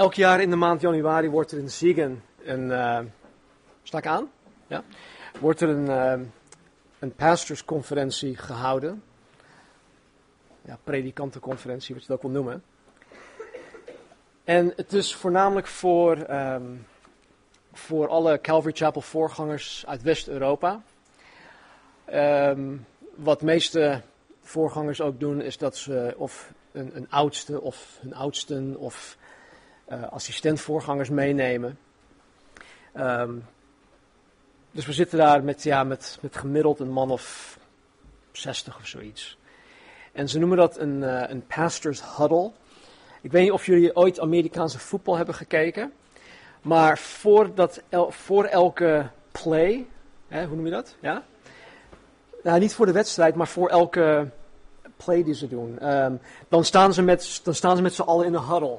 Elk jaar in de maand januari wordt er in Ziegen een. Uh, sta ik aan? Ja. Wordt er een, uh, een pastorsconferentie gehouden. Ja, predikantenconferentie, wat je dat ook wil noemen. En het is voornamelijk voor, um, voor alle Calvary Chapel voorgangers uit West-Europa. Um, wat meeste voorgangers ook doen, is dat ze of een, een oudste of hun oudsten of assistentvoorgangers meenemen. Um, dus we zitten daar met, ja, met, met gemiddeld een man of 60 of zoiets. En ze noemen dat een, uh, een pastor's huddle. Ik weet niet of jullie ooit Amerikaanse voetbal hebben gekeken. Maar voor, dat voor elke play, hè, hoe noem je dat? Ja? Nou, niet voor de wedstrijd, maar voor elke play die ze doen. Um, dan staan ze met, dan staan ze met z'n allen in een huddle.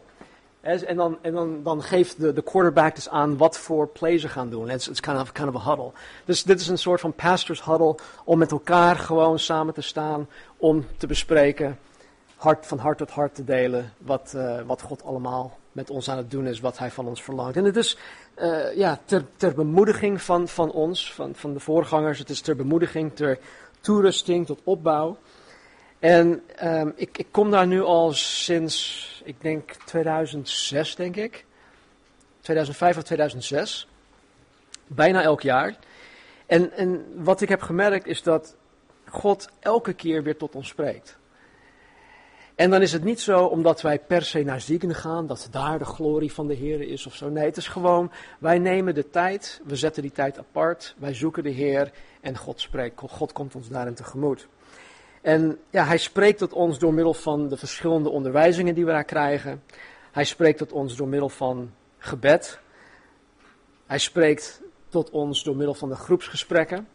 En dan, en dan, dan geeft de, de quarterback dus aan wat voor play ze gaan doen. Het is kind of, kind of a huddle. Dus dit is een soort van pastors huddle om met elkaar gewoon samen te staan. Om te bespreken, hart, van hart tot hart te delen wat, uh, wat God allemaal met ons aan het doen is, wat hij van ons verlangt. En het is uh, ja, ter, ter bemoediging van, van ons, van, van de voorgangers. Het is ter bemoediging, ter toerusting, tot opbouw. En um, ik, ik kom daar nu al sinds, ik denk 2006 denk ik. 2005 of 2006. Bijna elk jaar. En, en wat ik heb gemerkt is dat God elke keer weer tot ons spreekt. En dan is het niet zo omdat wij per se naar Zieken gaan, dat daar de glorie van de Heer is of zo. Nee, het is gewoon, wij nemen de tijd, we zetten die tijd apart, wij zoeken de Heer en God spreekt. God komt ons daarin tegemoet. En ja, hij spreekt tot ons door middel van de verschillende onderwijzingen die we daar krijgen. Hij spreekt tot ons door middel van gebed. Hij spreekt tot ons door middel van de groepsgesprekken.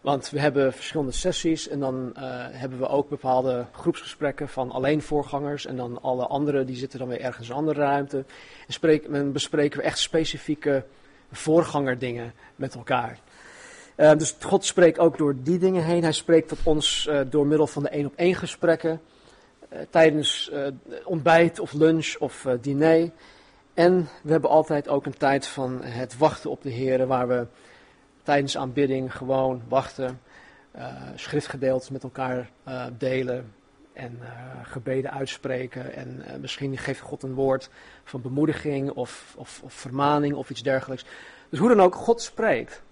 Want we hebben verschillende sessies en dan uh, hebben we ook bepaalde groepsgesprekken van alleen voorgangers. En dan alle anderen die zitten dan weer ergens in een andere ruimte. En spreek, dan bespreken we echt specifieke voorgangerdingen met elkaar. Uh, dus God spreekt ook door die dingen heen. Hij spreekt tot ons uh, door middel van de één op één gesprekken. Uh, tijdens ontbijt of lunch of diner. En we hebben altijd ook een tijd van het wachten op de Heer, waar we tijdens aanbidding gewoon wachten, schriftgedeeltes met elkaar delen en gebeden uitspreken. En misschien geeft God een woord van bemoediging of, of, of vermaning of iets dergelijks. Dus hoe dan ook, God spreekt.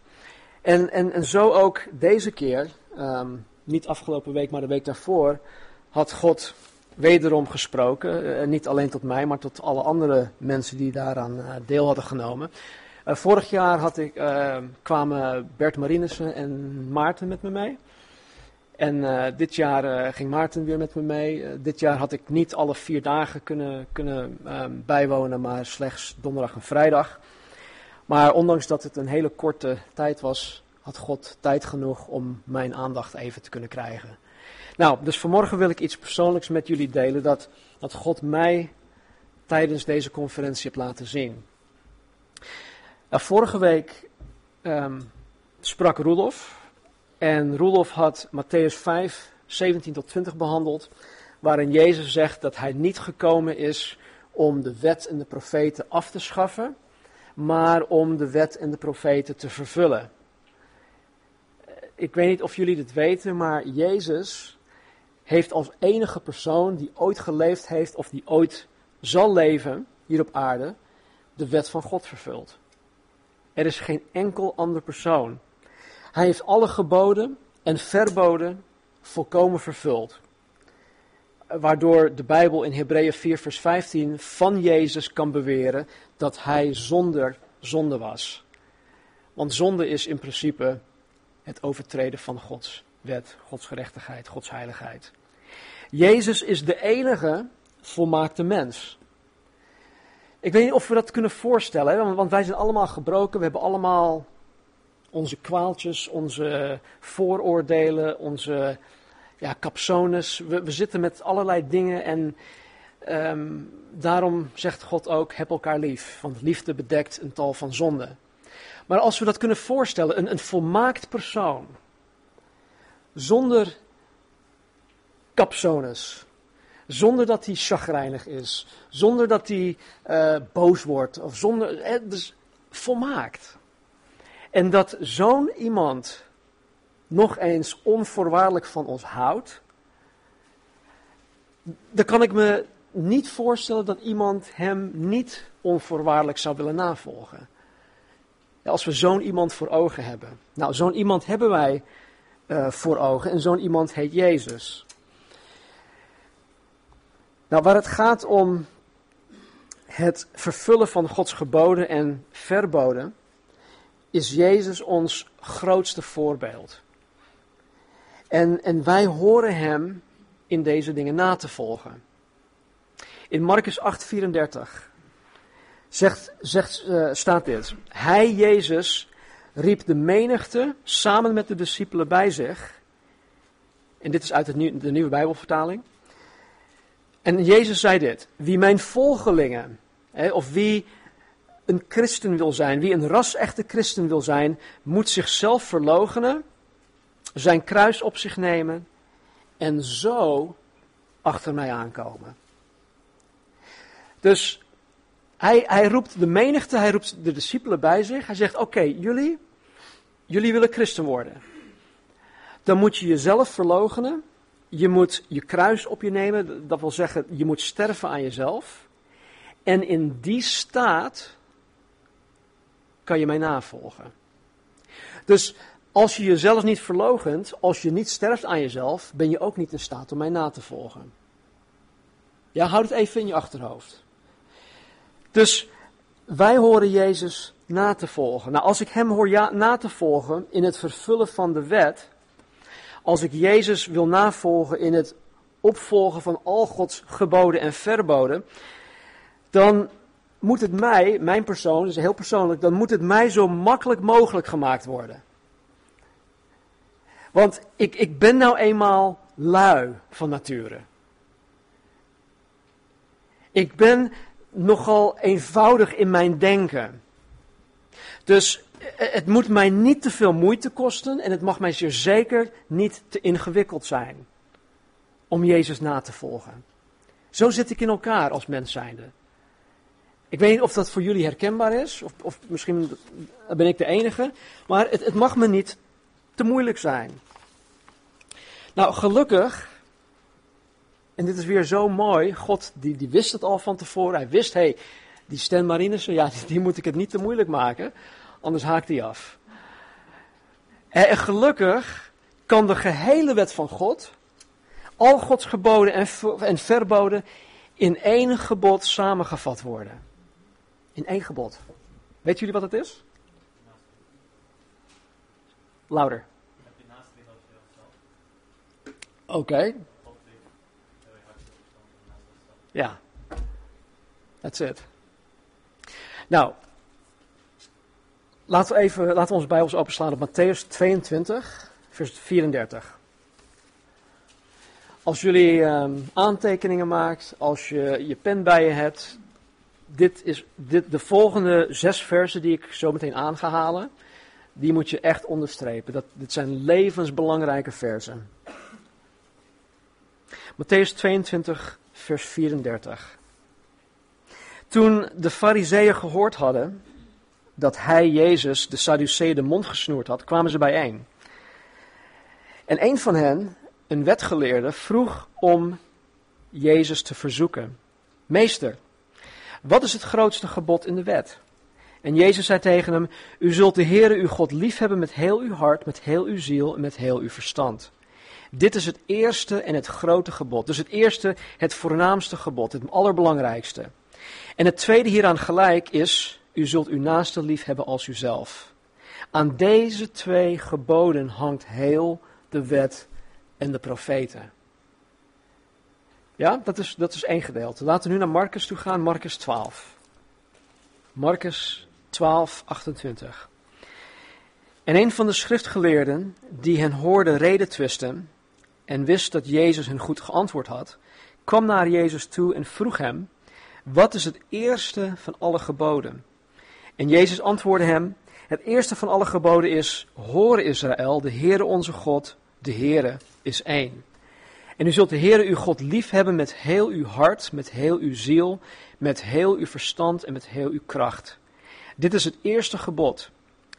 En, en, en zo ook deze keer, um, niet afgelopen week, maar de week daarvoor, had God wederom gesproken. Uh, niet alleen tot mij, maar tot alle andere mensen die daaraan uh, deel hadden genomen. Uh, vorig jaar had ik, kwamen Bert Marinissen en Maarten met me mee. En dit jaar ging Maarten weer met me mee. dit jaar had ik niet alle vier dagen kunnen, kunnen um, bijwonen, maar slechts donderdag en vrijdag. Maar ondanks dat het een hele korte tijd was, had God tijd genoeg om mijn aandacht even te kunnen krijgen. Nou, dus vanmorgen wil ik iets persoonlijks met jullie delen dat, dat God mij tijdens deze conferentie heeft laten zien. Nou, vorige week um, sprak Roelof en Roelof had Matthäus 5, 17 tot 20 behandeld, waarin Jezus zegt dat hij niet gekomen is om de wet en de profeten af te schaffen, maar om de wet en de profeten te vervullen. Ik weet niet of jullie dit weten, maar Jezus heeft als enige persoon die ooit geleefd heeft of die ooit zal leven hier op aarde, de wet van God vervuld. Er is geen enkel ander persoon. Hij heeft alle geboden en verboden volkomen vervuld. Waardoor de Bijbel in Hebreeën 4, vers 15 van Jezus kan beweren dat hij zonder zonde was. Want zonde is in principe het overtreden van Gods wet, Gods gerechtigheid, Gods heiligheid. Jezus is de enige volmaakte mens. Ik weet niet of we dat kunnen voorstellen, want wij zijn allemaal gebroken, we hebben allemaal onze kwaaltjes, onze vooroordelen, onze ja, capsones. We, we zitten met allerlei dingen en um, daarom zegt God ook, heb elkaar lief, want liefde bedekt een tal van zonden. Maar als we dat kunnen voorstellen, een, een volmaakt persoon, zonder capsones, Zonder dat hij chagrijnig is. Zonder dat hij uh, boos wordt. Of zonder, eh, dus volmaakt. En dat zo'n iemand nog eens onvoorwaardelijk van ons houdt. Dan kan ik me niet voorstellen dat iemand hem niet onvoorwaardelijk zou willen navolgen. als we zo'n iemand voor ogen hebben. Nou, zo'n iemand hebben wij uh, voor ogen en zo'n iemand heet Jezus. Nou, waar het gaat om het vervullen van Gods geboden en verboden, is Jezus ons grootste voorbeeld. En, en wij horen Hem in deze dingen na te volgen. In Marcus 8:34 zegt, zegt, uh, staat dit. Hij, Jezus, riep de menigte samen met de discipelen bij zich. En dit is uit de nieuwe Bijbelvertaling. En Jezus zei dit: Wie mijn volgelingen, hè, of wie een christen wil zijn, wie een ras-echte christen wil zijn, moet zichzelf verloochenen, zijn kruis op zich nemen en zo achter mij aankomen. Dus hij, hij roept de menigte, hij roept de discipelen bij zich. Hij zegt: Oké, jullie, jullie willen christen worden. Dan moet je jezelf verloochenen. Je moet je kruis op je nemen. Dat wil zeggen, je moet sterven aan jezelf. En in die staat kan je mij navolgen. Dus als je jezelf niet verloochent, als je niet sterft aan jezelf, ben je ook niet in staat om mij na te volgen. Ja, houd het even in je achterhoofd. Dus wij horen Jezus na te volgen. Nou, als ik hem hoor ja, na te volgen in het vervullen van de wet, als ik Jezus wil navolgen in het opvolgen van al Gods geboden en verboden, dan moet het mij, mijn persoon, dus heel persoonlijk, dan moet het mij zo makkelijk mogelijk gemaakt worden. Want ik, ik ben nou eenmaal lui van nature. Ik ben nogal eenvoudig in mijn denken. Dus eh, het moet mij niet te veel moeite kosten en het mag mij zeer zeker niet te ingewikkeld zijn om Jezus na te volgen. Zo zit ik in elkaar als mens zijnde. Ik weet niet of dat voor jullie herkenbaar is, of, of misschien ben ik de enige, maar het, het mag me niet te moeilijk zijn. Nou, gelukkig en dit is weer zo mooi. God die, die wist het al van tevoren. Hij wist, hé, hey, die Stan Marinissen, ja, die, moet ik het niet te moeilijk maken. Anders haakt hij af. En gelukkig kan de gehele wet van God, al Gods geboden en, en verboden, in één gebod samengevat worden. In één gebod. Weet jullie wat het is? Louder. Oké, ja, that's it. Nou, laten we even laten we onze Bijbels openslaan op Matthäus 22, vers 34. Als jullie um, aantekeningen maakt, als je je pen bij je hebt, dit is dit, de volgende zes versen die ik zo meteen aan ga halen, die moet je echt onderstrepen. Dat, dit zijn levensbelangrijke versen. Matthäus 22, vers 34. Toen de fariseeën gehoord hadden dat hij, Jezus, de Sadduceeën de mond gesnoerd had, kwamen ze bijeen. En een van hen, een wetgeleerde, vroeg om Jezus te verzoeken. Meester, wat is het grootste gebod in de wet? En Jezus zei tegen hem, u zult de Heere uw God liefhebben met heel uw hart, met heel uw ziel en met heel uw verstand. Dit is het eerste en het grote gebod. Dus het eerste, het voornaamste gebod, het allerbelangrijkste. En het tweede hieraan gelijk is, u zult uw naaste lief hebben als uzelf. Aan deze twee geboden hangt heel de wet en de profeten. Ja, dat is, dat is één gedeelte. Laten we nu naar Marcus toe gaan, Marcus 12. Marcus 12, 28. En een van de schriftgeleerden die hen hoorde reden twisten, en wist dat Jezus hen goed geantwoord had, kwam naar Jezus toe en vroeg hem, wat is het eerste van alle geboden? En Jezus antwoordde hem, het eerste van alle geboden is, hoor Israël, de Heere onze God, de Heere is één. En u zult de Heere uw God lief hebben met heel uw hart, met heel uw ziel, met heel uw verstand en met heel uw kracht. Dit is het eerste gebod.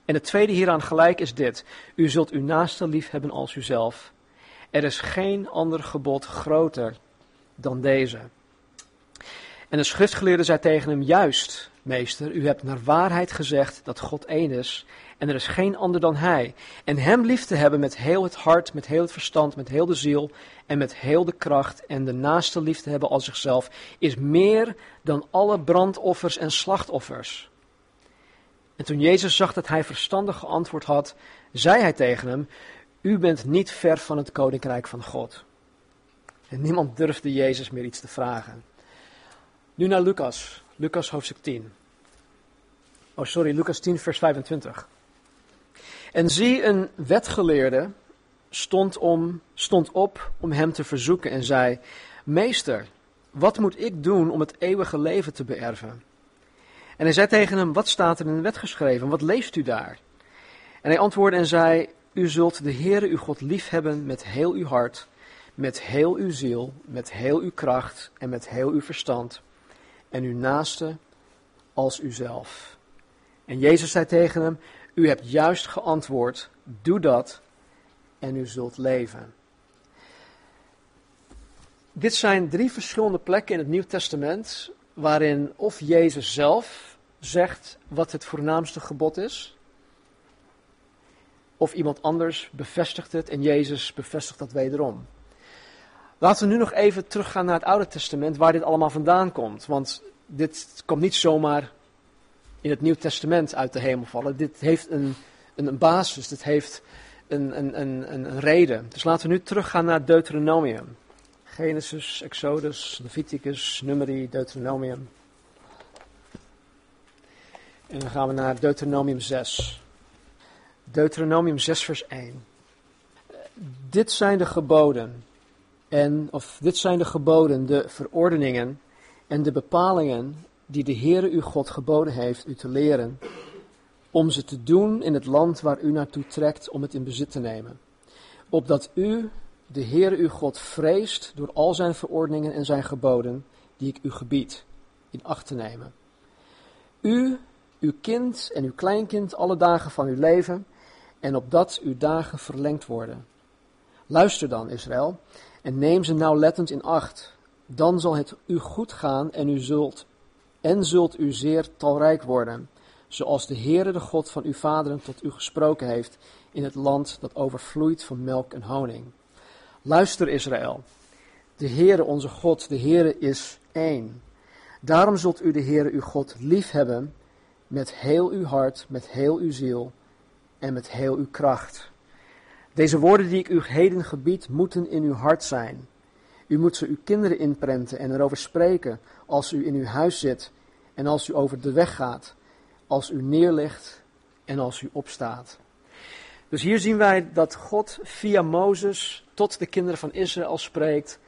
En het tweede hieraan gelijk is dit. U zult uw naaste lief hebben als uzelf. Er is geen ander gebod groter dan deze. En de schriftgeleerde zei tegen hem, juist, meester, u hebt naar waarheid gezegd dat God één is en er is geen ander dan Hij. En Hem lief te hebben met heel het hart, met heel het verstand, met heel de ziel en met heel de kracht en de naaste lief te hebben als zichzelf, is meer dan alle brandoffers en slachtoffers. En toen Jezus zag dat hij verstandig geantwoord had, zei hij tegen hem, u bent niet ver van het koninkrijk van God. En niemand durfde Jezus meer iets te vragen. Nu naar Lucas, Lucas hoofdstuk 10. Oh, sorry, Lucas 10, vers 25. En zie, een wetgeleerde stond, om, stond op om hem te verzoeken en zei: Meester, wat moet ik doen om het eeuwige leven te beërven? En hij zei tegen hem: Wat staat er in de wet geschreven? Wat leest u daar? En hij antwoordde en zei: U zult de Heere uw God lief hebben met heel uw hart, met heel uw ziel, met heel uw kracht en met heel uw verstand, en uw naaste als uzelf. En Jezus zei tegen hem: U hebt juist geantwoord, doe dat en u zult leven. Dit zijn drie verschillende plekken in het Nieuw Testament waarin of Jezus zelf zegt wat het voornaamste gebod is, of iemand anders bevestigt het en Jezus bevestigt dat wederom. Laten we nu nog even teruggaan naar het Oude Testament, waar dit allemaal vandaan komt. Want dit komt niet zomaar in het Nieuw Testament uit de hemel vallen. Dit heeft een, een, een basis, dit heeft een, een, een, een reden. Dus laten we nu teruggaan naar Deuteronomium. Genesis, Exodus, Leviticus, Numeri, Deuteronomium. En dan gaan we naar Deuteronomium 6. Deuteronomium 6, vers 1. Dit zijn de geboden. En, of dit zijn de geboden, de verordeningen en de bepalingen die de Heere uw God geboden heeft u te leren, om ze te doen in het land waar u naartoe trekt om het in bezit te nemen. Opdat u de Heere uw God vreest door al zijn verordeningen en zijn geboden, die ik u gebied, in acht te nemen. U, uw kind en uw kleinkind alle dagen van uw leven, en opdat uw dagen verlengd worden. Luister dan, Israël, en neem ze nauwlettend in acht. Dan zal het u goed gaan en u zult, en zult u zeer talrijk worden, zoals de Heere de God van uw vaderen tot u gesproken heeft, in het land dat overvloeit van melk en honing. Luister Israël, de Heere onze God, de Heere is één. Daarom zult u de Heere uw God lief hebben met heel uw hart, met heel uw ziel en met heel uw kracht. Deze woorden die ik u heden gebied, moeten in uw hart zijn. U moet ze uw kinderen inprenten en erover spreken als u in uw huis zit en als u over de weg gaat, als u neerlegt en als u opstaat. Dus hier zien wij dat God via Mozes tot de kinderen van Israël spreekt.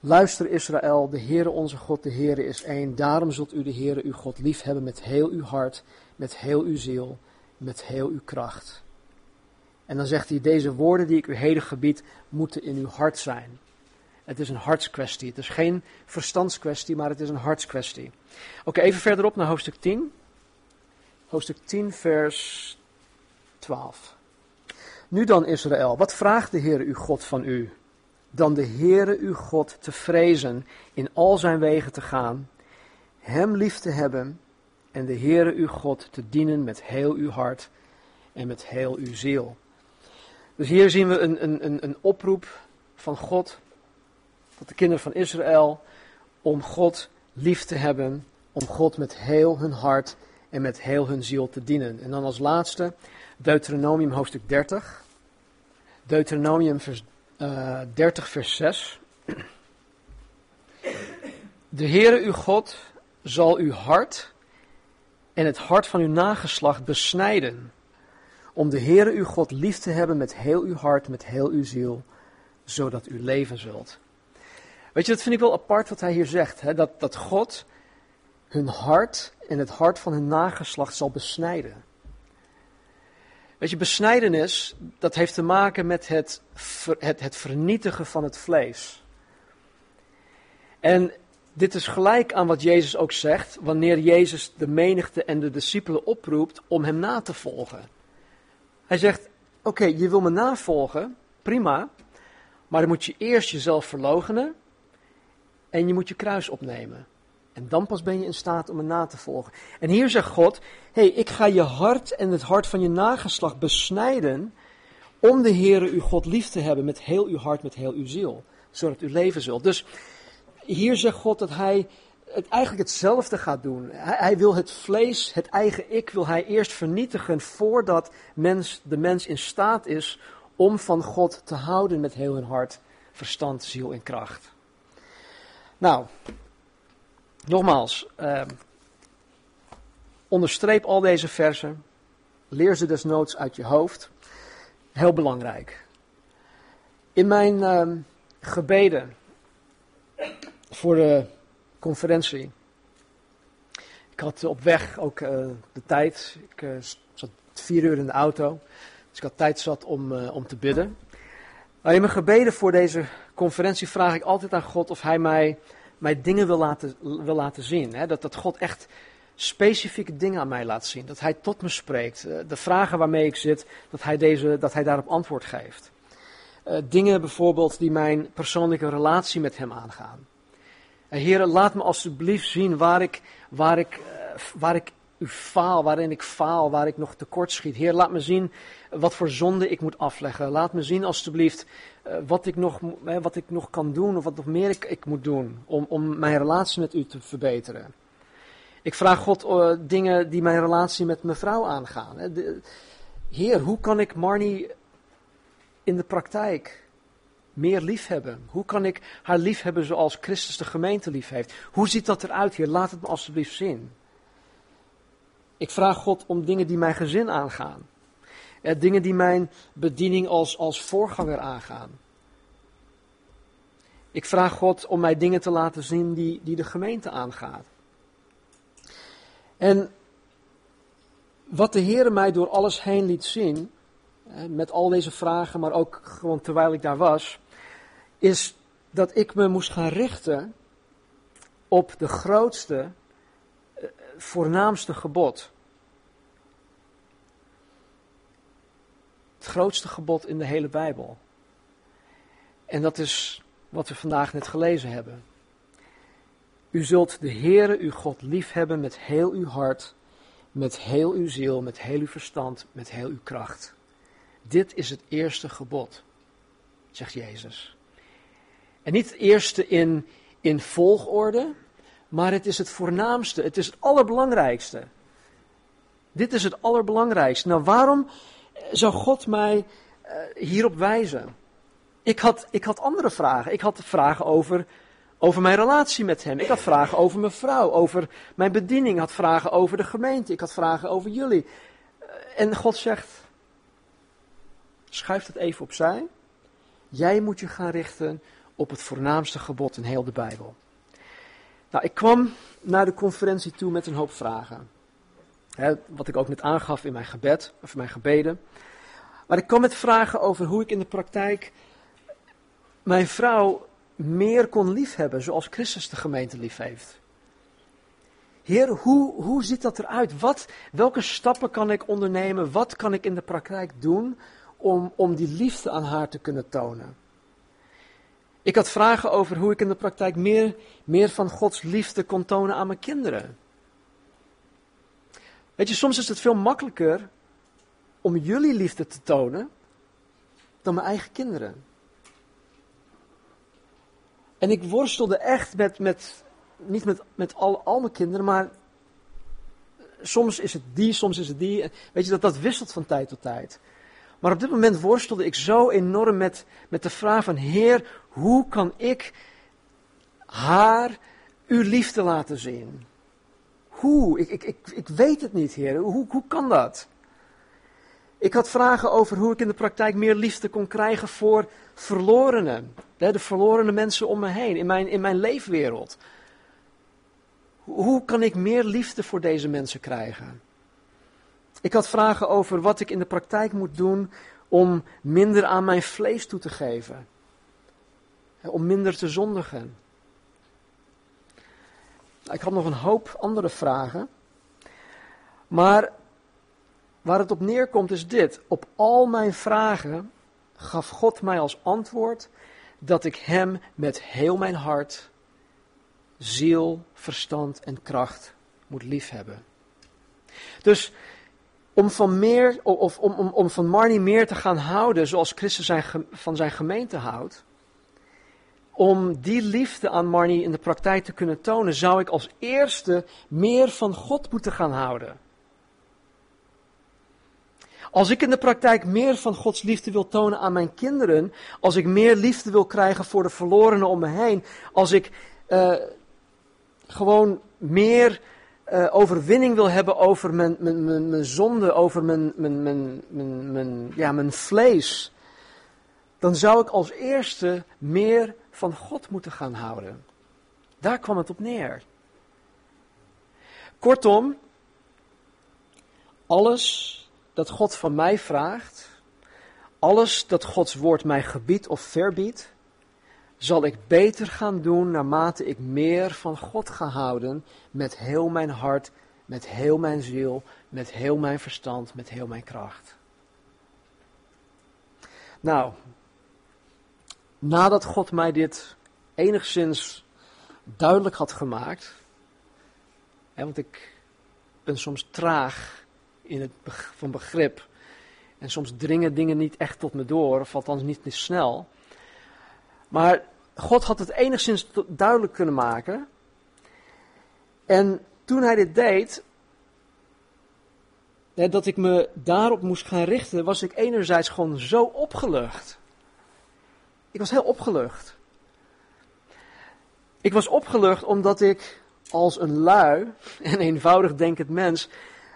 Luister Israël, de Heere onze God, de Heere is één. Daarom zult u de Heere uw God lief hebben met heel uw hart, met heel uw ziel, met heel uw kracht. En dan zegt hij, deze woorden die ik u heden gebied, moeten in uw hart zijn. Het is een hartskwestie. Het is geen verstandskwestie, maar het is een hartskwestie. Oké, even verderop naar hoofdstuk 10. Hoofdstuk 10, vers 12. Nu dan Israël, wat vraagt de Heer uw God van u? Dan de Heere uw God te vrezen, in al zijn wegen te gaan, hem lief te hebben en de Heere uw God te dienen met heel uw hart en met heel uw ziel. Dus hier zien we een, een, een oproep van God tot de kinderen van Israël om God lief te hebben, om God met heel hun hart en met heel hun ziel te dienen. En dan als laatste Deuteronomium hoofdstuk 30. Deuteronomium vers, uh, eh, 30 vers 6. De Heere uw God zal uw hart en het hart van uw nageslacht besnijden, om de Heere uw God lief te hebben met heel uw hart, met heel uw ziel, zodat u leven zult. Weet je, dat vind ik wel apart wat hij hier zegt, hè? Dat, dat God hun hart en het hart van hun nageslacht zal besnijden. Weet je, besnijdenis, dat heeft te maken met het, het, het vernietigen van het vlees. En dit is gelijk aan wat Jezus ook zegt, wanneer Jezus de menigte en de discipelen oproept om hem na te volgen. Hij zegt, oké, je wil me navolgen, prima, maar dan moet je eerst jezelf verloochenen en je moet je kruis opnemen. En dan pas ben je in staat om me na te volgen. En hier zegt God, hey, ik ga je hart en het hart van je nageslacht besnijden om de Heere uw God lief te hebben met heel uw hart, met heel uw ziel, zodat u leven zult. Dus hier zegt God dat hij eigenlijk hetzelfde gaat doen. Hij, hij, wil het vlees, het eigen ik, wil hij eerst vernietigen voordat mens, de mens in staat is om van God te houden met heel hun hart, verstand, ziel en kracht. Nou, nogmaals, eh, onderstreep al deze versen, leer ze desnoods uit je hoofd. Heel belangrijk. In mijn uh, gebeden voor de conferentie. Ik had op weg ook uh, de tijd. Ik uh, zat vier uur in de auto. Dus ik had tijd zat om, uh, om te bidden. Maar in mijn gebeden voor deze conferentie vraag ik altijd aan God of Hij mij, mij dingen wil laten, wil laten zien. Hè? Dat, dat God echt specifieke dingen aan mij laat zien. Dat Hij tot me spreekt. de vragen waarmee ik zit, dat Hij, deze, dat hij daarop antwoord geeft. dingen bijvoorbeeld die mijn persoonlijke relatie met Hem aangaan. Heer, laat me alsjeblieft zien waar ik, waar, ik, eh, waar ik u faal, waarin ik faal, waar ik nog tekort schiet. Heer, laat me zien wat voor zonde ik moet afleggen. Laat me zien alsjeblieft eh, wat ik nog, wat ik nog kan doen of wat nog meer ik, ik moet doen om, om mijn relatie met u te verbeteren. Ik vraag God uh, dingen die mijn relatie met mijn vrouw aangaan. heer, hoe kan ik Marnie in de praktijk meer liefhebben? Hoe kan ik haar liefhebben zoals Christus de gemeente lief heeft? Hoe ziet dat eruit, Heer? Laat het me alstublieft zien. Ik vraag God om dingen die mijn gezin aangaan. Eh, dingen die mijn bediening als, als voorganger aangaan. Ik vraag God om mij dingen te laten zien die, die de gemeente aangaan. En wat de Heer mij door alles heen liet zien, met al deze vragen, maar ook gewoon terwijl ik daar was, is dat ik me moest gaan richten op de grootste, eh, voornaamste gebod. Het grootste gebod in de hele Bijbel. En dat is wat we vandaag net gelezen hebben. U zult de Heere uw God liefhebben met heel uw hart, met heel uw ziel, met heel uw verstand, met heel uw kracht. Dit is het eerste gebod, zegt Jezus. En niet het eerste in, in volgorde, maar het is het voornaamste, het is het allerbelangrijkste. Dit is het allerbelangrijkste. Nou, waarom zou God mij uh, hierop wijzen? Ik had, ik had andere vragen. Ik had vragen over, over mijn relatie met hem. Ik had vragen over mijn vrouw, over mijn bediening. Ik had vragen over de gemeente. Ik had vragen over jullie. Uh, en God zegt, schuif het even opzij. Jij moet je gaan richten op het voornaamste gebod in heel de Bijbel. Nou, ik kwam naar de conferentie toe met een hoop vragen. wat ik ook net aangaf in mijn gebed, of mijn gebeden. Maar ik kwam met vragen over hoe ik in de praktijk mijn vrouw meer kon liefhebben, zoals Christus de gemeente lief heeft. Heer, hoe, hoe ziet dat eruit? Wat, welke stappen kan ik ondernemen? Wat kan ik in de praktijk doen om, om die liefde aan haar te kunnen tonen? Ik had vragen over hoe ik in de praktijk meer, meer van Gods liefde kon tonen aan mijn kinderen. Weet je, soms is het veel makkelijker om jullie liefde te tonen dan mijn eigen kinderen. En ik worstelde echt met, met niet met, met al, al mijn kinderen, maar soms is het die, soms is het die. Weet je, dat, dat wisselt van tijd tot tijd. Maar op dit moment worstelde ik zo enorm met, met de vraag van, Heer, hoe kan ik haar uw liefde laten zien? Hoe? Ik, ik, ik, ik weet het niet, Heer. Hoe, hoe kan dat? Ik had vragen over hoe ik in de praktijk meer liefde kon krijgen voor verlorenen. De verlorene mensen om me heen, in mijn, in mijn leefwereld. Hoe kan ik meer liefde voor deze mensen krijgen? Ik had vragen over wat ik in de praktijk moet doen om minder aan mijn vlees toe te geven. Om minder te zondigen. Ik had nog een hoop andere vragen. Maar waar het op neerkomt is dit. Op al mijn vragen gaf God mij als antwoord dat ik Hem met heel mijn hart, ziel, verstand en kracht moet liefhebben. Dus om van, meer, of om, om, om van Marnie meer te gaan houden zoals Christus zijn, van zijn gemeente houdt, om die liefde aan Marnie in de praktijk te kunnen tonen, zou ik als eerste meer van God moeten gaan houden. Als ik in de praktijk meer van Gods liefde wil tonen aan mijn kinderen, als ik meer liefde wil krijgen voor de verlorenen om me heen, als ik uh, gewoon meer uh, overwinning wil hebben over mijn, mijn, mijn, mijn zonde, over mijn, mijn, mijn, mijn, mijn, ja, mijn vlees, dan zou ik als eerste meer van God moeten gaan houden. Daar kwam het op neer. Kortom, alles dat God van mij vraagt, alles dat Gods woord mij gebiedt of verbiedt, zal ik beter gaan doen naarmate ik meer van God ga houden met heel mijn hart, met heel mijn ziel, met heel mijn verstand, met heel mijn kracht. Nou, nadat God mij dit enigszins duidelijk had gemaakt, hè, want ik ben soms traag in het van begrip. En soms dringen dingen niet echt tot me door, of althans niet snel. Maar God had het enigszins duidelijk kunnen maken. En toen hij dit deed, dat ik me daarop moest gaan richten, was ik enerzijds gewoon zo opgelucht. Ik was heel opgelucht. Ik was opgelucht omdat ik als een lui en eenvoudig denkend mens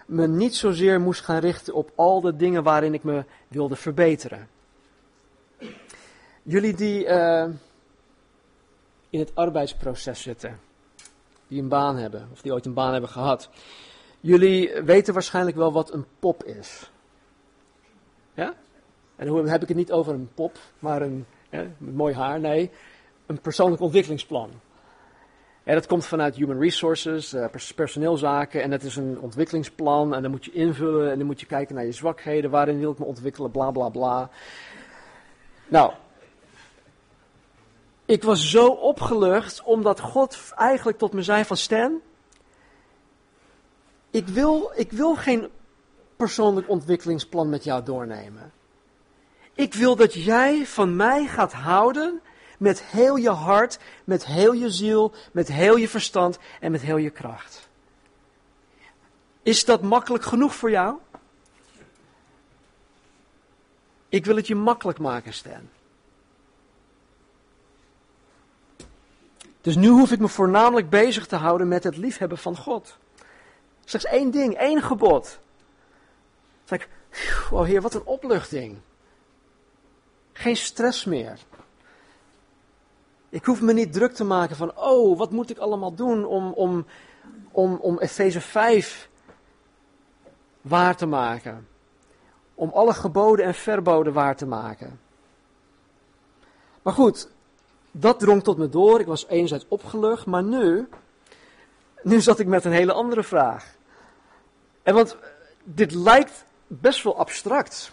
me niet zozeer moest gaan richten op al de dingen waarin ik me wilde verbeteren. Jullie die uh, in het arbeidsproces zitten, die een baan hebben, of die ooit een baan hebben gehad, jullie weten waarschijnlijk wel wat een pop is. Ja? En dan heb ik het niet over een pop, maar een, met mooi haar, nee, een persoonlijk ontwikkelingsplan. En dat komt vanuit Human Resources, uh, personeelzaken. En dat is een ontwikkelingsplan. En dan moet je invullen. En dan moet je kijken naar je zwakheden. Waarin wil ik me ontwikkelen? Bla bla bla. Nou. Ik was zo opgelucht omdat God eigenlijk tot me zei van Stan. Ik wil, ik wil geen persoonlijk ontwikkelingsplan met jou doornemen. Ik wil dat jij van mij gaat houden met heel je hart, met heel je ziel, met heel je verstand en met heel je kracht. Is dat makkelijk genoeg voor jou? Ik wil het je makkelijk maken, Stan. Dus nu hoef ik me voornamelijk bezig te houden met het liefhebben van God. Slechts één ding, één gebod. Zeg ik, oh heer, wat een opluchting. Geen stress meer. Ik hoef me niet druk te maken van, oh, wat moet ik allemaal doen om, om, om, om Efeze 5 waar te maken. Om alle geboden en verboden waar te maken. Maar goed, dat drong tot me door. Ik was enerzijds opgelucht, maar nu, nu zat ik met een hele andere vraag. En want dit lijkt best wel abstract.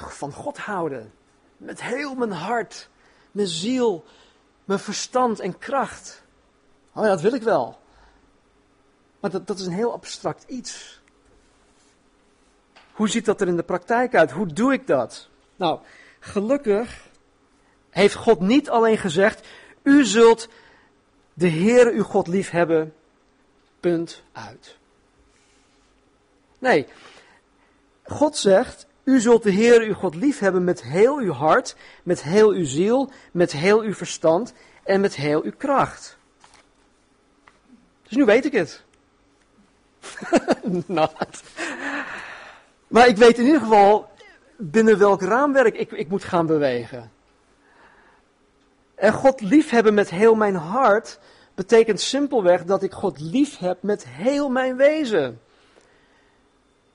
Van God houden. Met heel mijn hart mijn ziel, mijn verstand en kracht. Oh ja, dat wil ik wel. Maar dat, dat is een heel abstract iets. Hoe ziet dat er in de praktijk uit? Hoe doe ik dat? Nou, gelukkig heeft God niet alleen gezegd: U zult de Heere uw God lief hebben. Punt uit. Nee, God zegt: u zult de Heer uw God lief hebben met heel uw hart, met heel uw ziel, met heel uw verstand en met heel uw kracht. Dus nu weet ik het. nou, maar ik weet in ieder geval binnen welk raamwerk ik, ik moet gaan bewegen. En God lief hebben met heel mijn hart betekent simpelweg dat ik God lief heb met heel mijn wezen.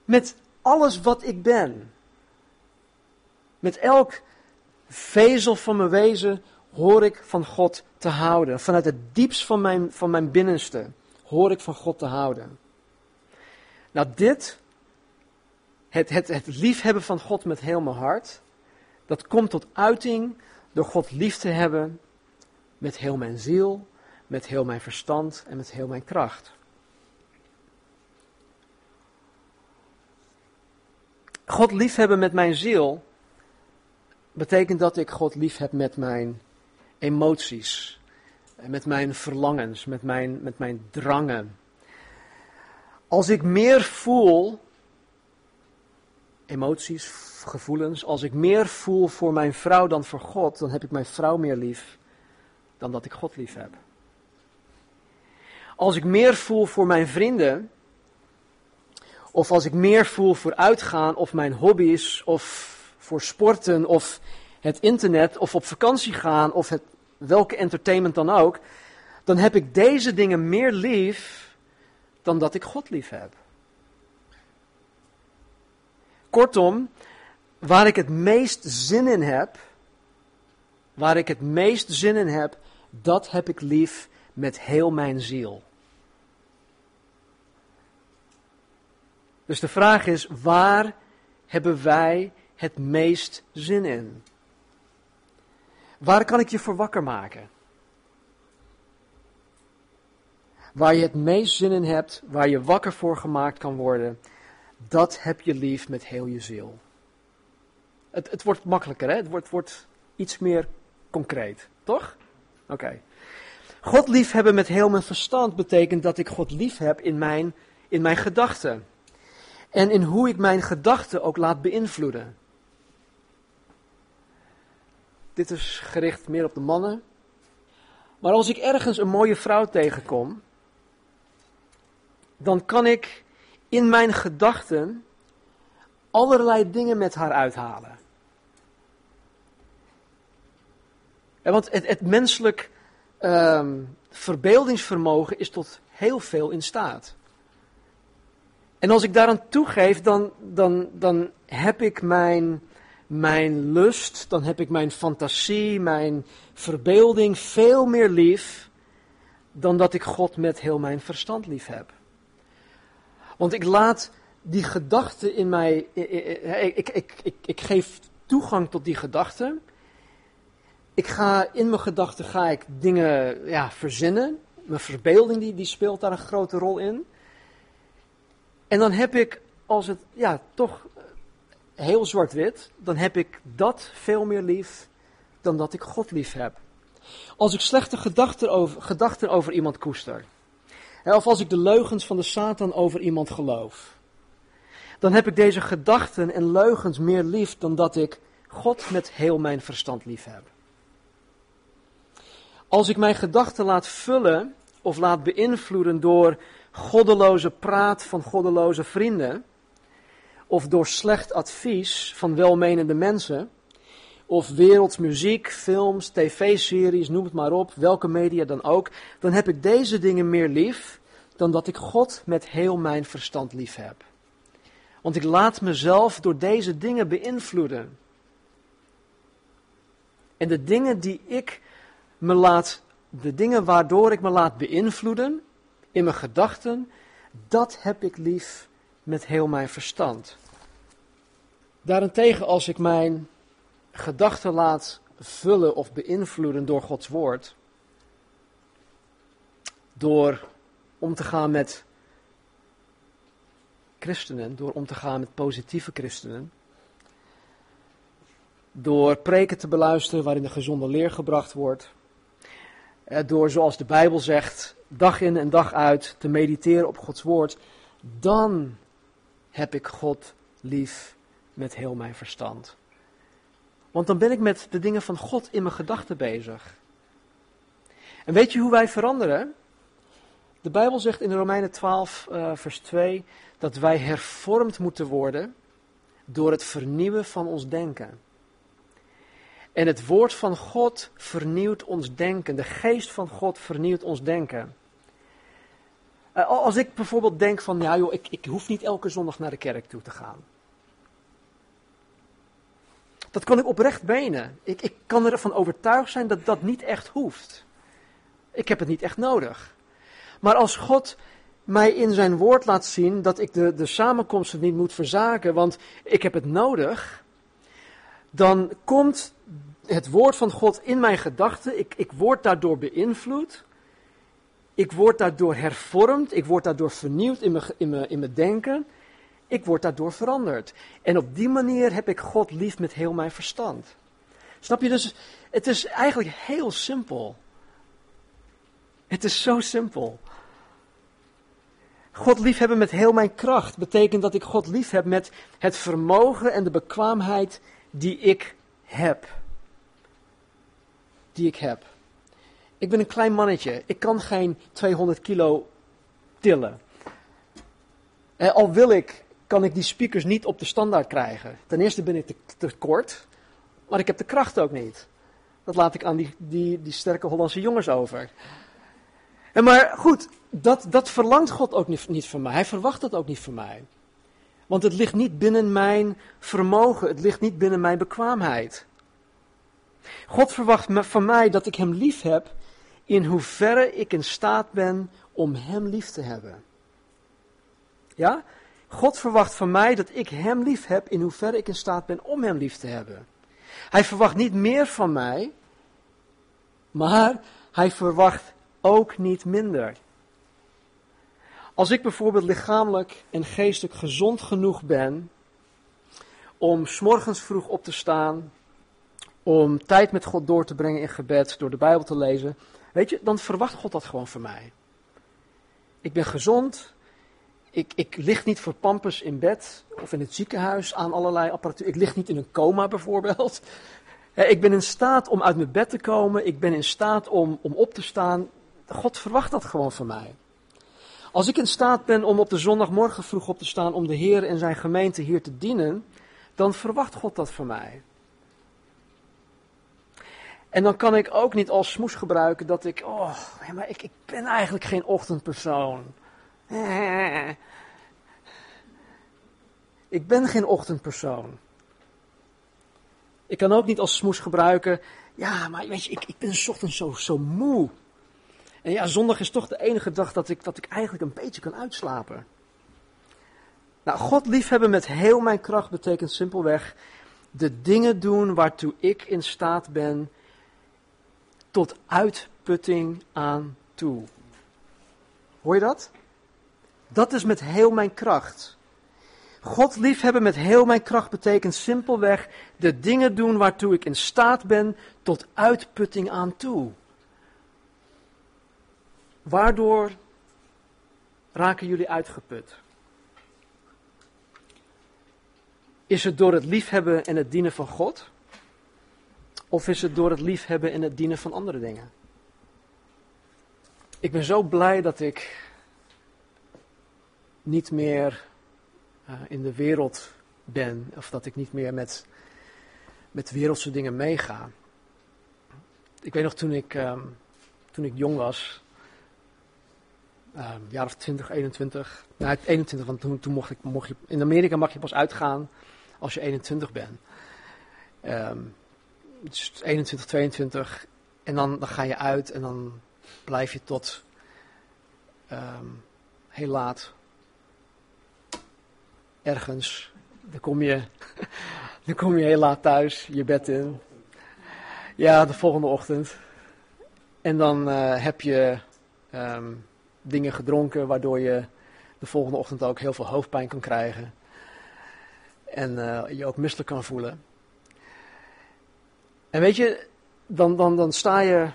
Met alles wat ik ben. Met elk vezel van mijn wezen hoor ik van God te houden. Vanuit het diepst van mijn, van mijn binnenste hoor ik van God te houden. Nou, dit, het, het, het liefhebben van God met heel mijn hart, dat komt tot uiting door God lief te hebben met heel mijn ziel, met heel mijn verstand en met heel mijn kracht. God liefhebben met mijn ziel betekent dat ik God lief heb met mijn emoties, met mijn verlangens, met mijn, met mijn drangen. Als ik meer voel, emoties, gevoelens, als ik meer voel voor mijn vrouw dan voor God, dan heb ik mijn vrouw meer lief dan dat ik God lief heb. Als ik meer voel voor mijn vrienden, of als ik meer voel voor uitgaan, of mijn hobby's, of voor sporten, of het internet, of op vakantie gaan, of het, welke entertainment dan ook, dan heb ik deze dingen meer lief dan dat ik God lief heb. Kortom, waar ik het meest zin in heb, waar ik het meest zin in heb, dat heb ik lief met heel mijn ziel. Dus de vraag is, waar hebben wij het meest zin in? Waar kan ik je voor wakker maken? Waar je het meest zin in hebt, waar je wakker voor gemaakt kan worden, dat heb je lief met heel je ziel. Het, het wordt makkelijker, hè? Het wordt, wordt iets meer concreet, toch? Oké. God lief hebben met heel mijn verstand betekent dat ik God lief heb in mijn, in mijn gedachten. En in hoe ik mijn gedachten ook laat beïnvloeden. Dit is gericht meer op de mannen. Maar als ik ergens een mooie vrouw tegenkom, dan kan ik in mijn gedachten allerlei dingen met haar uithalen. En want het, het menselijk um, verbeeldingsvermogen is tot heel veel in staat. En als ik daaraan toegeef, dan, dan, dan heb ik mijn, mijn lust, dan heb ik mijn fantasie, mijn verbeelding veel meer lief dan dat ik God met heel mijn verstand lief heb. Want ik laat die gedachten in mij, ik, ik, ik, ik, geef toegang tot die gedachten. Ik ga in mijn gedachten ga ik dingen ja, verzinnen. Mijn verbeelding die, die speelt daar een grote rol in. En dan heb ik, als het ja, toch heel zwart-wit, dan heb ik dat veel meer lief dan dat ik God lief heb. Als ik slechte gedachten over, gedachten over iemand koester, of als ik de leugens van de Satan over iemand geloof, dan heb ik deze gedachten en leugens meer lief dan dat ik God met heel mijn verstand lief heb. Als ik mijn gedachten laat vullen of laat beïnvloeden door goddeloze praat van goddeloze vrienden, of door slecht advies van welmenende mensen, of wereldsmuziek, films, tv-series, noem het maar op, welke media dan ook, dan heb ik deze dingen meer lief dan dat ik God met heel mijn verstand lief heb. Want ik laat mezelf door deze dingen beïnvloeden. En de dingen die ik me laat, de dingen waardoor ik me laat beïnvloeden in mijn gedachten, dat heb ik lief met heel mijn verstand. Daarentegen, als ik mijn gedachten laat vullen of beïnvloeden door Gods woord, door om te gaan met christenen, door om te gaan met positieve christenen, door preken te beluisteren waarin de gezonde leer gebracht wordt, eh, door zoals de Bijbel zegt, dag in en dag uit te mediteren op Gods woord, dan heb ik God lief met heel mijn verstand. Want dan ben ik met de dingen van God in mijn gedachten bezig. En weet je hoe wij veranderen? De Bijbel zegt in Romeinen 12, uh, vers 2, dat wij hervormd moeten worden door het vernieuwen van ons denken. En het woord van God vernieuwt ons denken. De geest van God vernieuwt ons denken. Eh, als ik bijvoorbeeld denk van, ja joh, ik, ik hoef niet elke zondag naar de kerk toe te gaan. Dat kan ik oprecht menen. Ik, ik kan ervan overtuigd zijn dat dat niet echt hoeft. Ik heb het niet echt nodig. Maar als God mij in zijn woord laat zien dat ik de, de samenkomsten niet moet verzaken, want ik heb het nodig, dan komt het woord van God in mijn gedachten. Ik, ik word daardoor beïnvloed. Ik word daardoor hervormd. Ik word daardoor vernieuwd in mijn, in mijn, in mijn denken. Ik word daardoor veranderd. En op die manier heb ik God lief met heel mijn verstand. Snap je? Dus het is eigenlijk heel simpel. Het is zo simpel. God liefhebben met heel mijn kracht betekent dat ik God lief heb met het vermogen en de bekwaamheid die ik heb. Die ik heb. Ik ben een klein mannetje. Ik kan geen 200 kilo tillen. En al wil ik, kan ik die speakers niet op de standaard krijgen. Ten eerste ben ik te, kort, maar ik heb de kracht ook niet. Dat laat ik aan die, die, die sterke Hollandse jongens over. En maar goed, dat, dat verlangt God ook niet, niet van mij. Hij verwacht dat ook niet van mij. Want het ligt niet binnen mijn vermogen, het ligt niet binnen mijn bekwaamheid. God verwacht van mij dat ik Hem lief heb in hoeverre ik in staat ben om Hem lief te hebben. Ja? God verwacht van mij dat ik Hem lief heb in hoeverre ik in staat ben om Hem lief te hebben. Hij verwacht niet meer van mij, maar Hij verwacht ook niet minder. Als ik bijvoorbeeld lichamelijk en geestelijk gezond genoeg ben om s'morgens vroeg op te staan, om tijd met God door te brengen in gebed, door de Bijbel te lezen, weet je, dan verwacht God dat gewoon van mij. Ik ben gezond, ik, ik lig niet voor pampers in bed of in het ziekenhuis aan allerlei apparatuur. Ik lig niet in een coma bijvoorbeeld. Ik ben in staat om uit mijn bed te komen. Ik ben in staat om, om op te staan. God verwacht dat gewoon van mij. Als ik in staat ben om op de zondagmorgen vroeg op te staan om de Heer en zijn gemeente hier te dienen, dan verwacht God dat van mij. En dan kan ik ook niet als smoes gebruiken dat ik, oh, maar ik, ik ben eigenlijk geen ochtendpersoon. Ik ben geen ochtendpersoon. Ik kan ook niet als smoes gebruiken, ja, maar weet je, ik, ik ben ochtends zo, zo moe. En ja, zondag is toch de enige dag dat ik, dat ik eigenlijk een beetje kan uitslapen. Nou, God liefhebben met heel mijn kracht betekent simpelweg de dingen doen waartoe ik in staat ben tot uitputting aan toe. Hoor je dat? Dat is met heel mijn kracht. God liefhebben met heel mijn kracht betekent simpelweg de dingen doen waartoe ik in staat ben tot uitputting aan toe. Waardoor raken jullie uitgeput? Is het door het liefhebben en het dienen van God? Of is het door het liefhebben en het dienen van andere dingen? Ik ben zo blij dat ik niet meer uh, in de wereld ben, of dat ik niet meer met, met wereldse dingen meega. Ik weet nog toen ik, um, toen ik jong was, um, jaar of 20, 21. Nou, 21, want toen, toen mocht, ik, mocht je. In Amerika mag je pas uitgaan als je 21 bent. Um, dus 21, 22. En dan, dan ga je uit en dan blijf je tot heel laat. Ergens. Dan kom je, dan kom je heel laat thuis, je bed in. Ja, de volgende ochtend. En dan uh, heb je um, dingen gedronken waardoor je de volgende ochtend ook heel veel hoofdpijn kan krijgen. En uh, je ook misselijk kan voelen. En weet je, dan, dan, dan sta je